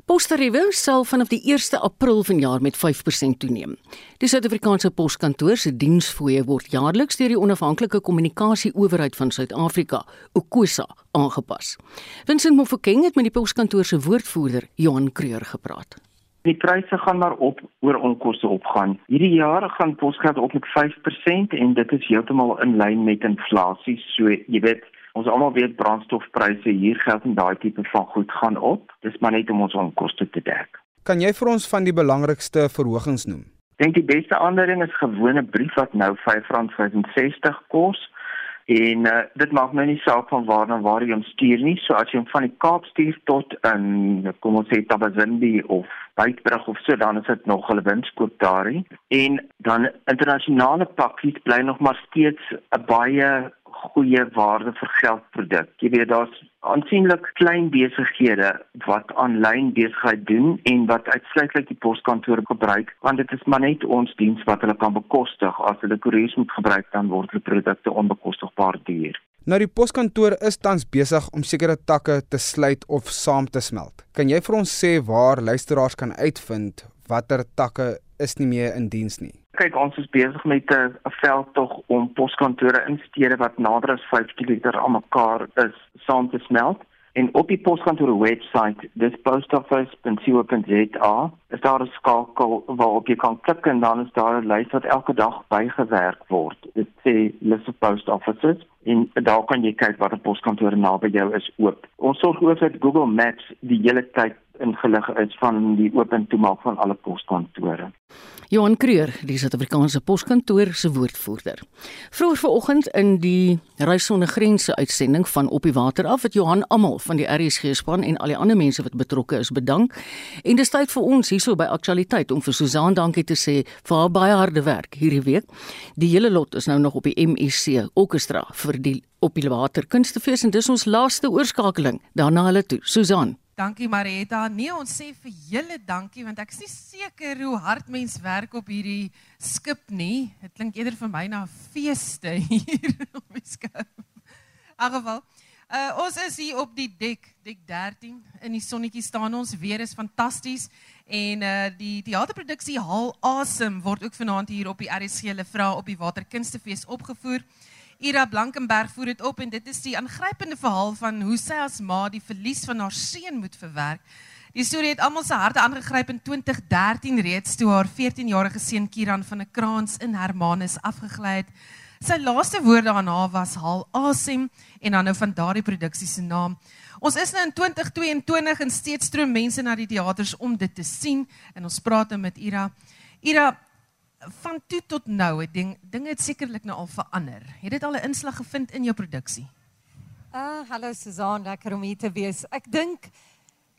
Postariewe sal vanaf die 1 April vanjaar met 5% toeneem. Die Suid-Afrikaanse Poskantoor se diensfooie word jaarliks deur die Onafhanklike Kommunikasie Owerheid van Suid-Afrika, UKOSA, aangepas. Vincent Mofokeng het met die Poskantoor se woordvoerder, Johan Kreur, gepraat. Die pryse gaan maar op oor onkoste opgaan. Hierdie jaar gaan posgeld op met 5% en dit is heeltemal in lyn met inflasie. So jy weet, ons almal weet brandstofpryse hier geld en daai tipe van goed gaan op. Dis maar net om ons onkoste te dek. Kan jy vir ons van die belangrikste verhogings noem? Dink die beste aandering is gewone brief wat nou R5.65 kos. En uh, dit maak nou nie saak van waar dan waar jy hom stuur nie. So as jy hom van die Kaap stuur tot in kom ons sê Tabazimbi of Beitbrug of so dan is dit nog hulle winskoop daarin. En dan internasionale pakkies bly nog maar steeds 'n baie goeie waarde vir geld produk. Jy weet daar's aansienlik klein besighede wat aanlyn besigheid doen en wat uitsluitlik die poskantoor gebruik want dit is maar net ons diens wat hulle kan bekostig. As hulle koeriers moet gebruik dan word hulle produkte onbekostigbaar duur. Nou die poskantoor is tans besig om sekere takke te sluit of saam te smelt. Kan jy vir ons sê waar luisteraars kan uitvind watter takke is nie meer in diens nie? Kyk, ons is besig met 'n veldtog om poskantore in stede wat nader as 5 km aan mekaar is saam te smelt. En op die poskantoor webwerf, dis postoffice.co.za, is daar 'n skakel waarop jy kan klik en dan is daar 'n lys wat elke dag bygewerk word. Dit sê list of post offices en daar kan jy kyk watter poskantore naby jou is oop. Ons sorg ook dat Google Maps die hele tyd ingelig is van die oop en toemaak van alle poskantore. Johan Kreur, die Suid-Afrikaanse Poskantoor se woordvoerder. Vroeër vanoggend in die Reis sonder grense uitsending van Op die water af het Johan almal van die RSG span en al die ander mense wat betrokke is bedank. En dis tyd vir ons hierso by Aktualiteit om vir Susan dankie te sê vir haar baie harde werk hierdie week. Die hele lot is nou nog op die MSC Orkestra vir die Op die water kunstefees en dis ons laaste oorskakeling daarna hulle toe. Susan Dankie Marietta. Nee, ons sê vir julle dankie want ek is nie seker hoe hard mens werk op hierdie skip nie. Dit klink eerder vir my na feeste hier op die skip. Geval, uh, ons is hier op die dek, dek 13. In die sonnetjie staan ons. Weer is fantasties en uh die teaterproduksie Hal Awesome word ook vanaand hier op die RSG hulle vra op die Waterkunstefees opgevoer. Ira Blankenberg voer dit op en dit is die aangrypende verhaal van hoe sy as ma die verlies van haar seun moet verwerk. Die storie het almal se harte aangegryp in 2013 reeds toe haar 14-jarige seun Kiran van 'n kraans in Hermanus afgegly het. Sy laaste woorde aan haar was haal asem en dan nou van daardie produksie se naam. Ons is nou in 2022 en steeds stroom mense na die teaters om dit te sien en ons praat nou met Ira. Ira, van toe tot nou het ding dinge het sekerlik nou al verander. Het dit al 'n inslag gevind in jou produksie? Ah, uh, hallo Susan, lekker om hier te wees. Ek dink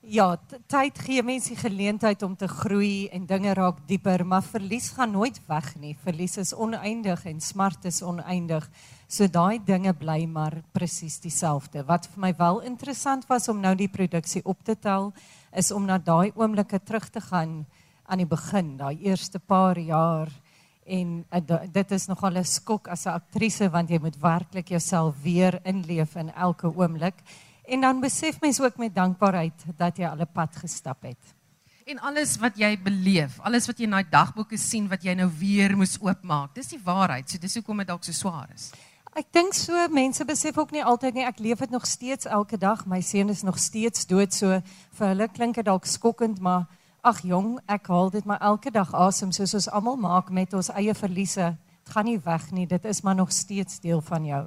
ja, tyd gee mense die geleentheid om te groei en dinge raak dieper, maar verlies gaan nooit weg nie. Verlies is oneindig en smart is oneindig. So daai dinge bly maar presies dieselfde. Wat vir my wel interessant was om nou die produksie op te tel, is om na daai oomblikke terug te gaan aan die begin, daai eerste paar jaar en uh, dit is nogal 'n skok as 'n aktrise want jy moet werklik jouself weer inleef in elke oomblik. En dan besef mens ook met dankbaarheid dat jy al 'n pad gestap het. En alles wat jy beleef, alles wat jy in daai dagboeke sien wat jy nou weer moes oopmaak, dis die waarheid. So dis hoekom dit dalk so swaar is. Ek dink so mense besef ook nie altyd nie ek leef dit nog steeds elke dag. My seun is nog steeds dood so vir hulle klink dit dalk skokkend, maar Ag jong, ek haal dit maar elke dag asem soos ons almal maak met ons eie verliese. Dit gaan nie weg nie, dit is maar nog steeds deel van jou.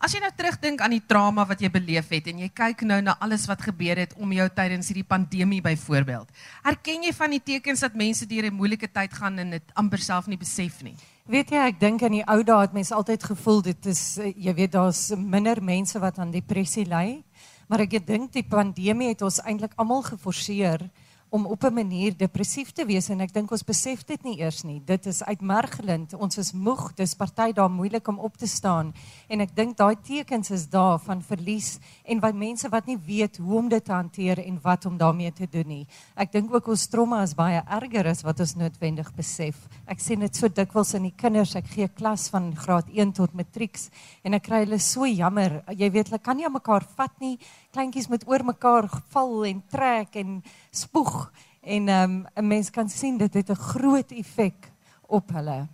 As jy nou terugdink aan die trauma wat jy beleef het en jy kyk nou na alles wat gebeur het om jou tydens hierdie pandemie byvoorbeeld. Herken jy van die tekens dat mense deur 'n moeilike tyd gaan en dit amper self nie besef nie? Weet jy, ek dink in die ou dae het mense altyd gevoel dit is eh, jy weet daar's minder mense wat aan depressie ly, maar ek dink die pandemie het ons eintlik almal geforseer om op 'n manier depressief te wees en ek dink ons besef dit nie eers nie. Dit is uitmergelend. Ons is moeg. Dis party daar moeilik om op te staan. En ek dink daai tekens is daar van verlies en wat mense wat nie weet hoe om dit te hanteer en wat om daarmee te doen nie. Ek dink ook ons trauma is baie erger as wat ons noodwendig besef. Ek sien dit so dikwels in die kinders. Ek gee klas van graad 1 tot matrieks en ek kry hulle so jammer. Jy weet, hulle kan nie aan mekaar vat nie kleintjies moet oor mekaar val en trek en spoeg en ehm, 'n um, mens kan sien dit het 'n groot effek op hulle.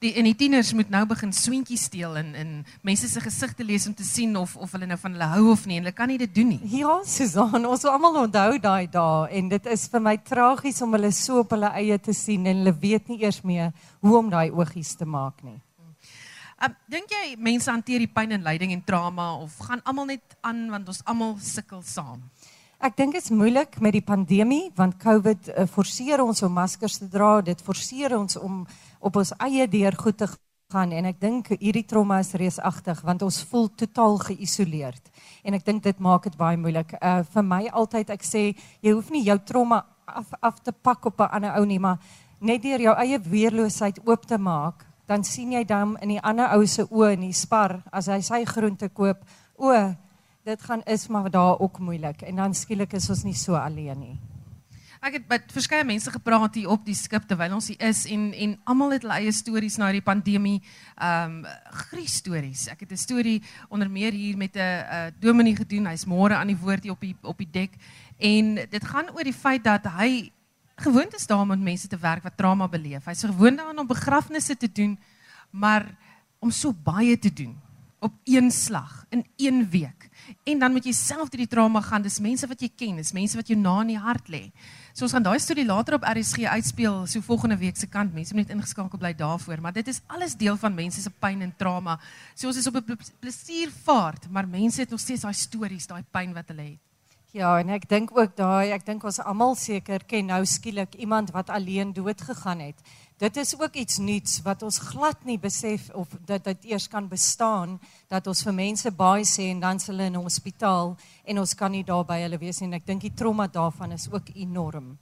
Die en die tieners moet nou begin swentjies steel en in mense se gesigte lees om te sien of of hulle nou van hulle hou of nie. Hulle kan nie dit doen nie. Ja, Susan, ons almal onthou daai dae en dit is vir my tragies om hulle so op hulle eie te sien en hulle weet nie eers meer hoe om daai oogies te maak nie. Um, dink jy mense hanteer die pyn en lyding en trauma of gaan almal net aan want ons almal sukkel saam? Ek dink dit is moeilik met die pandemie want COVID uh, forceer ons om maskers te dra, dit forceer ons om op ons eie deur goed te gaan en ek dink hierdie trauma is reusagtig want ons voel totaal geïsoleerd en ek dink dit maak dit baie moeilik. Uh vir my altyd ek sê jy hoef nie jou trauma af af te pak op 'n ander ou nie, maar net deur jou eie weerloosheid oop te maak dan sien jy dan in die ander ou se oë in die spar as hy sy groente koop, o, dit gaan is maar daar ook moeilik en dan skielik is ons nie so alleen nie. Ek het met verskeie mense gepraat hier op die skip terwyl ons hier is en en almal het hulle eie stories na die pandemie, ehm um, gries stories. Ek het 'n storie onder meer hier met 'n 'n dominee gedoen. Hy's môre aan die woord hier op die op die dek en dit gaan oor die feit dat hy gewoond is daarom om mense te werk wat trauma beleef. Hy's gewoond daaraan om begrafnisse te doen, maar om so baie te doen op een slag in een week. En dan moet jy self deur die trauma gaan. Dis mense wat jy ken, dis mense wat jou na in die hart lê. So ons gaan daai storie later op RSG uitspeel, so volgende week se kant. Mense moet net ingeskakel bly daarvoor, maar dit is alles deel van mense se pyn en trauma. So ons is op 'n plesiervaart, maar mense het nog steeds daai stories, daai pyn wat hulle het. Ja, en ek dink ook daai, ek dink ons almal seker ken nou skielik iemand wat alleen dood gegaan het. Dit is ook iets nuuts wat ons glad nie besef of dat dit eers kan bestaan dat ons vir mense baie sê en dan hulle in 'n hospitaal en ons kan nie daar by hulle wees nie en ek dink die trauma daarvan is ook enorm.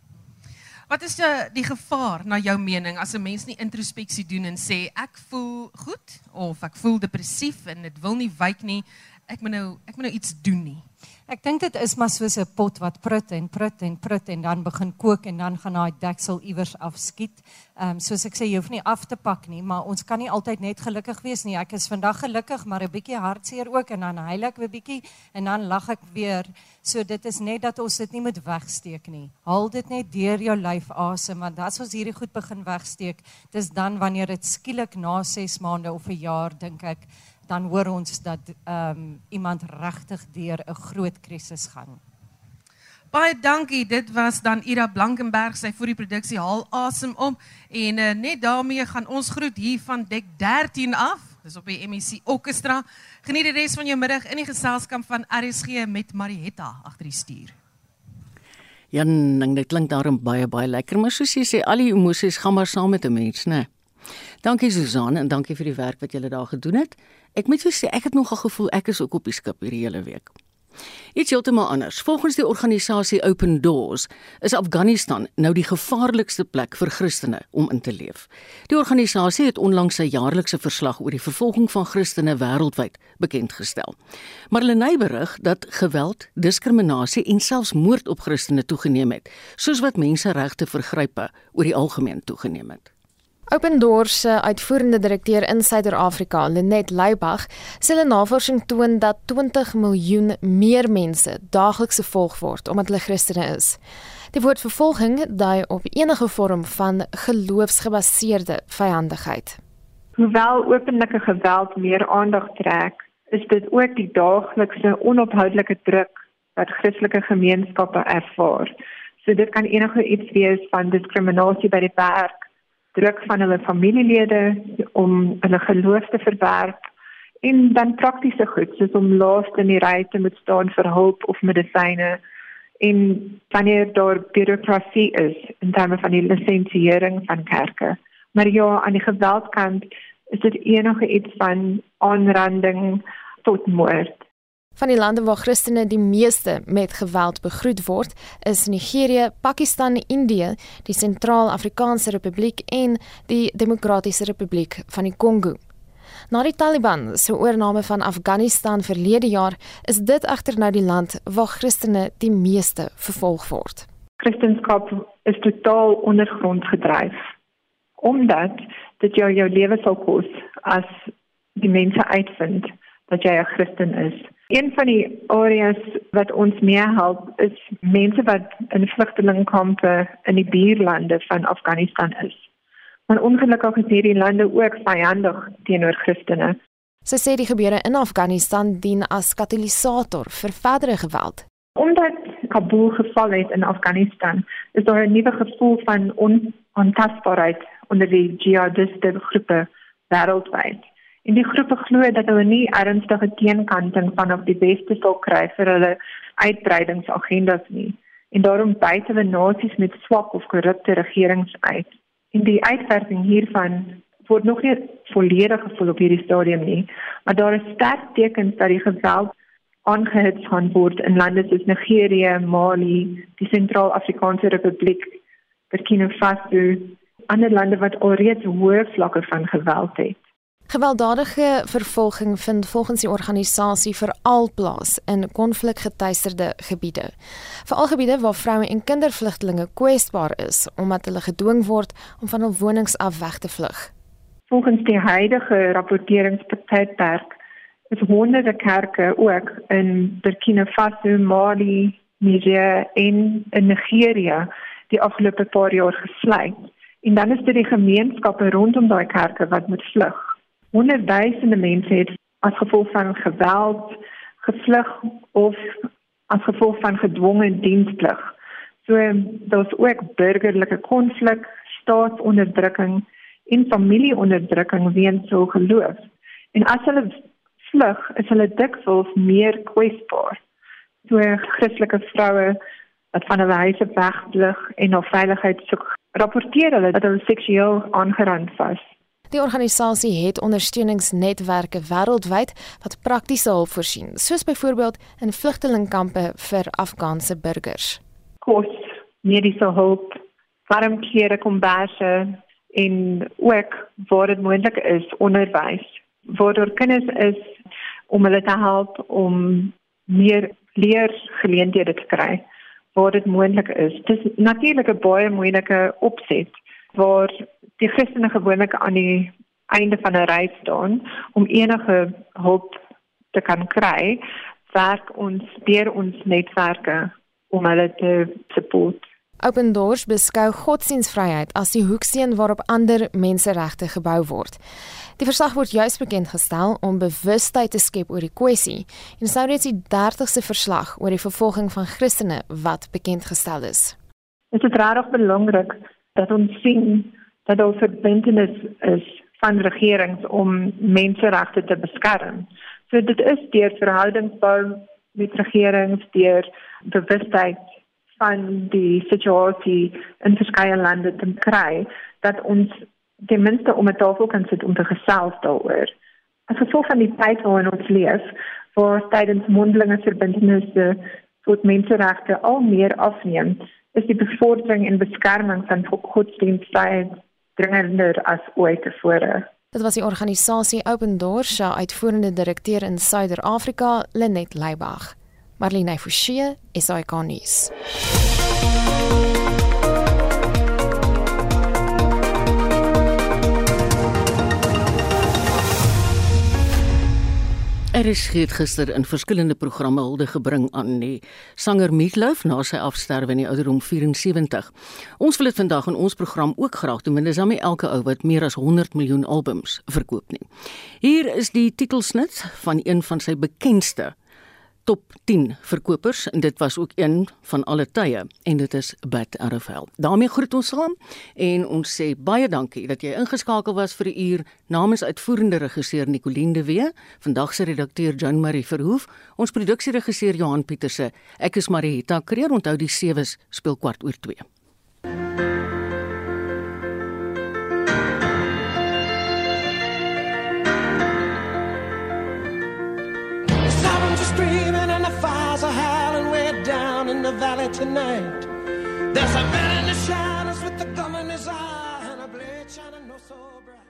Wat is die, die gevaar na jou mening as 'n mens nie introspeksie doen en sê ek voel goed of ek voel depressief en dit wil nie wyk nie, ek moet nou ek moet nou iets doen nie. Ek dink dit is maar soos 'n pot wat prut en prut en prut en dan begin kook en dan gaan daai deksel iewers afskiet. Ehm um, soos ek sê jy hoef nie af te pak nie, maar ons kan nie altyd net gelukkig wees nie. Ek is vandag gelukkig, maar 'n bietjie hartseer ook en dan huil ek 'n bietjie en dan lag ek weer. So dit is net dat ons dit nie moet wegsteek nie. Haal dit net deur jou lyf asem want as ons hierdie goed begin wegsteek, dis dan wanneer dit skielik na 6 maande of 'n jaar dink ek dan hoor ons dat ehm um, iemand regtig deur 'n groot krisis gaan. Baie dankie. Dit was dan Ira Blankenberg. Sy voer die produksie Haal Asem om en uh, net daarmee gaan ons groet hier van dek 13 af. Dis op die MEC Orchestra. Geniet die res van jou middag in die geselskap van RSG met Marietta agter die stuur. Ja, dit klink daarom baie baie lekker, maar soos jy sê, al die emosies gaan maar saam met 'n mens, né? Dankie Susan en dankie vir die werk wat jy daar gedoen het. Ek moet sê ek het nogal gevoel ek is ook op die skip hierdie hele week. Iets heeltemal anders. Volgens die organisasie Open Doors is Afghanistan nou die gevaarlikste plek vir Christene om in te leef. Die organisasie het onlangs sy jaarlikse verslag oor die vervolging van Christene wêreldwyd bekend gestel. Maar hulle nei berig dat geweld, diskriminasie en selfs moord op Christene toegeneem het, soos wat menseregte vergrype oor die algemeen toegeneem het. Open Doors se uitvoerende direkteur in Suider-Afrika, Lenet Leybach, sê hulle navorsing toon dat 20 miljoen meer mense daagliks gevolg word omdat hulle Christene is. Die woord vervolging dui op enige vorm van geloofsgebaseerde vyandigheid. Hoewel openlike geweld meer aandag trek, is dit ook die daaglikse onophoudelike druk wat Christelike gemeenskappe ervaar. So dit kan enige iets wees van diskriminasie by die werk druk van hulle familielede om hulle geloof te verwerp en dan praktiese goed soos om laaste in die ry te moet staan vir hulp of medisyne en wanneer daar bureaukrasie is in terme van die lisensiering van kerke. Maar ja, aan die geweldkant is dit enige iets van aanranding tot moord. Van die lande waar Christene die meeste met geweld begroet word, is Nigerië, Pakistan, Indië, die Sentraal-Afrikaanse Republiek en die Demokratiese Republiek van die Kongo. Na die Taliban se oorneem van Afghanistan verlede jaar, is dit egter nou die land waar Christene die meeste vervolg word. Christendom is totaal ondergrond gedryf omdat dit jou jou lewe sal kos as die mense uitvind dat jy 'n Christen is. Een van die areas wat ons meer help is mense wat in vlugtelingkampe in die buurlande van Afghanistan is. Maar ongelukkig is hierdie lande ook vyandig teenoor Christene. Sy sê die gebeure in Afghanistan dien as katalisator vir verdere geweld. Omdat Kabul geval het in Afghanistan, is daar 'n nuwe gevoel van onaantastbaarheid onder die jihadiste groepe wêreldwyd. En die groepe glo dat hulle nie ernstige teenkanting vanaf die beste sal kry vir hulle uitbreidingsagendas nie. En daarom byt hulle nasies met swak of korrupte regerings uit. En die uitwerking hiervan word nog nie volledig gevoel op hierdie stadium nie, maar daar is sterk tekens dat die geweld aangehits gaan word in lande soos Nigerië, Mali, die Sentraal-Afrikaanse Republiek, Burkina Faso, ander lande wat alreeds hoë vlakke van geweld het. Gewelddadige vervolging vind volgens die organisasie veral plaas in konflikgetuisterde gebiede. Veral gebiede waar vroue en kindervlugtelinge kwesbaar is omdat hulle gedwing word om van hul wonings af weg te vlug. Volgens die huidige rapporteringstydperk is honderde kerke ook in Burkina Faso, Mali, Niger en in Nigeria die afgelope paar jaar gesluit. En dan is dit die gemeenskappe rondom daai kerke wat moet vlug honderdduisende mense het as gevolg van geweld gevlug of as gevolg van gedwonge diensplig. So daar's ook burgerlike konflik, staatsonderdrukking en familieonderdrukking weens hul geloof. En as hulle vlug, is hulle dikwels meer kwesbaar. So Christelike vroue wat van hulle huise wegvlug en na veiligheid soek, rapporteer hulle dat hulle seksueel aangerand was. Die organisasie het ondersteuningsnetwerke wêreldwyd wat praktiese hulp voorsien, soos byvoorbeeld in vlugtelingkampe vir Afghaanse burgers. Kos, mediese hulp, warm klere, komberse en ook waar dit moontlik is onderwys. Waar kinders is om hulle te help om meer leergeleenthede te kry waar dit moontlik is. Dis natuurlik 'n baie moeilike opset waar die Christene gewoonlik aan die einde van 'n reis staan om enige hulp te kan kry, werk ons deur ons netwerke om hulle te support. Open Doors beskou godsdienstvryheid as die hoeksteen waarop ander menseregte gebou word. Die verslag word juis bekend gestel om bewustheid te skep oor die kwessie en sou reeds die 30ste verslag oor die vervolging van Christene wat bekend gestel is. Dit is regtig belangrik dat ons sien dat daar verbintenis is van regerings om menseregte te beskerm. So dit is deur verhoudingsbou met regerings, deur bewustheid van die situasie in verskeie lande te kry dat ons ten minste om 'n tafel kan sit om te gesels daaroor. As gevolg van die tyd waarin ons leef, waar tydens mondelinge verbintenisse tot menseregte al meer afneem, is die bevordering en beskerming van godsdienstvryheid dringender as ooit tevore. Dit was die organisasie Open Doors se uitvoerende direkteur in Suider-Afrika, Lenet Leybach. Marlene Forsie, SAK nuus. Er is gister in verskillende programme hulde gebring aan die sanger Meatloaf na sy afsterwe in die ouderdom 74. Ons wil dit vandag in ons program ook graag doen, want dis daarmee elke ou wat meer as 100 miljoen albums verkoop nie. Hier is die titelsnit van een van sy bekendste top 10 verkopers en dit was ook een van alle tye en dit is Bad RFL. daarmee groet ons saam en ons sê baie dankie dat jy ingeskakel was vir 'n uur namens uitvoerende regisseur Nicoline de Wee, vandag se redakteur Jan Marie Verhoef, ons produksieregisseur Johan Pieterse. Ek is Marieta Kreer, onthou die sewes speel kwart oor 2. Tonight. There's a man in the shadows with the gum in his eye and a blade shining no so bright.